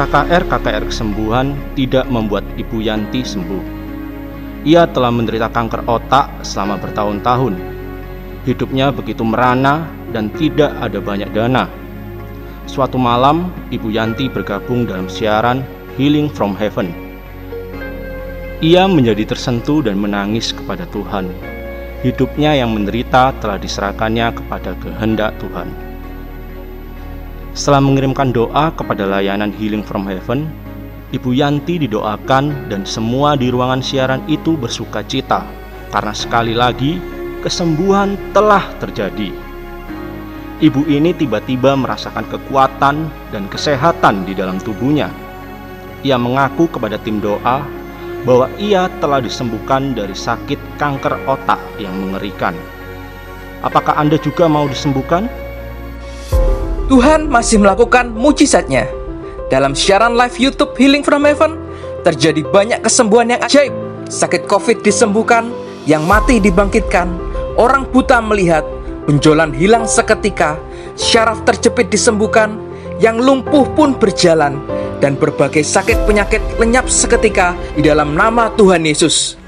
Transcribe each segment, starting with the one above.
KKR-KKR kesembuhan tidak membuat Ibu Yanti sembuh. Ia telah menderita kanker otak selama bertahun-tahun. Hidupnya begitu merana dan tidak ada banyak dana. Suatu malam, Ibu Yanti bergabung dalam siaran Healing from Heaven. Ia menjadi tersentuh dan menangis kepada Tuhan. Hidupnya yang menderita telah diserahkannya kepada kehendak Tuhan. Setelah mengirimkan doa kepada layanan Healing from Heaven, Ibu Yanti didoakan dan semua di ruangan siaran itu bersuka cita karena sekali lagi kesembuhan telah terjadi. Ibu ini tiba-tiba merasakan kekuatan dan kesehatan di dalam tubuhnya. Ia mengaku kepada tim doa bahwa ia telah disembuhkan dari sakit kanker otak yang mengerikan. Apakah Anda juga mau disembuhkan? Tuhan masih melakukan mujizatnya. Dalam siaran live YouTube Healing from Heaven, terjadi banyak kesembuhan yang ajaib. Sakit COVID disembuhkan, yang mati dibangkitkan, orang buta melihat, benjolan hilang seketika, syaraf terjepit disembuhkan, yang lumpuh pun berjalan, dan berbagai sakit penyakit lenyap seketika di dalam nama Tuhan Yesus.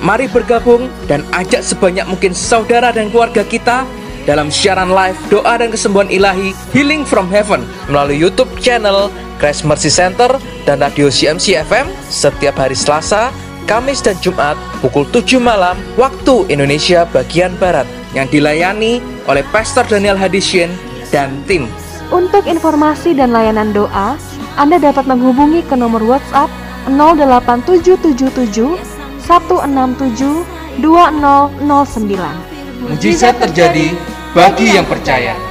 Mari bergabung dan ajak sebanyak mungkin saudara dan keluarga kita dalam siaran live doa dan kesembuhan ilahi Healing from Heaven melalui YouTube channel Christ Mercy Center dan radio CMC FM setiap hari Selasa, Kamis dan Jumat pukul 7 malam waktu Indonesia bagian Barat yang dilayani oleh Pastor Daniel Hadisien dan tim. Untuk informasi dan layanan doa, Anda dapat menghubungi ke nomor WhatsApp 08777 167 2009. Mujizat terjadi bagi yang percaya.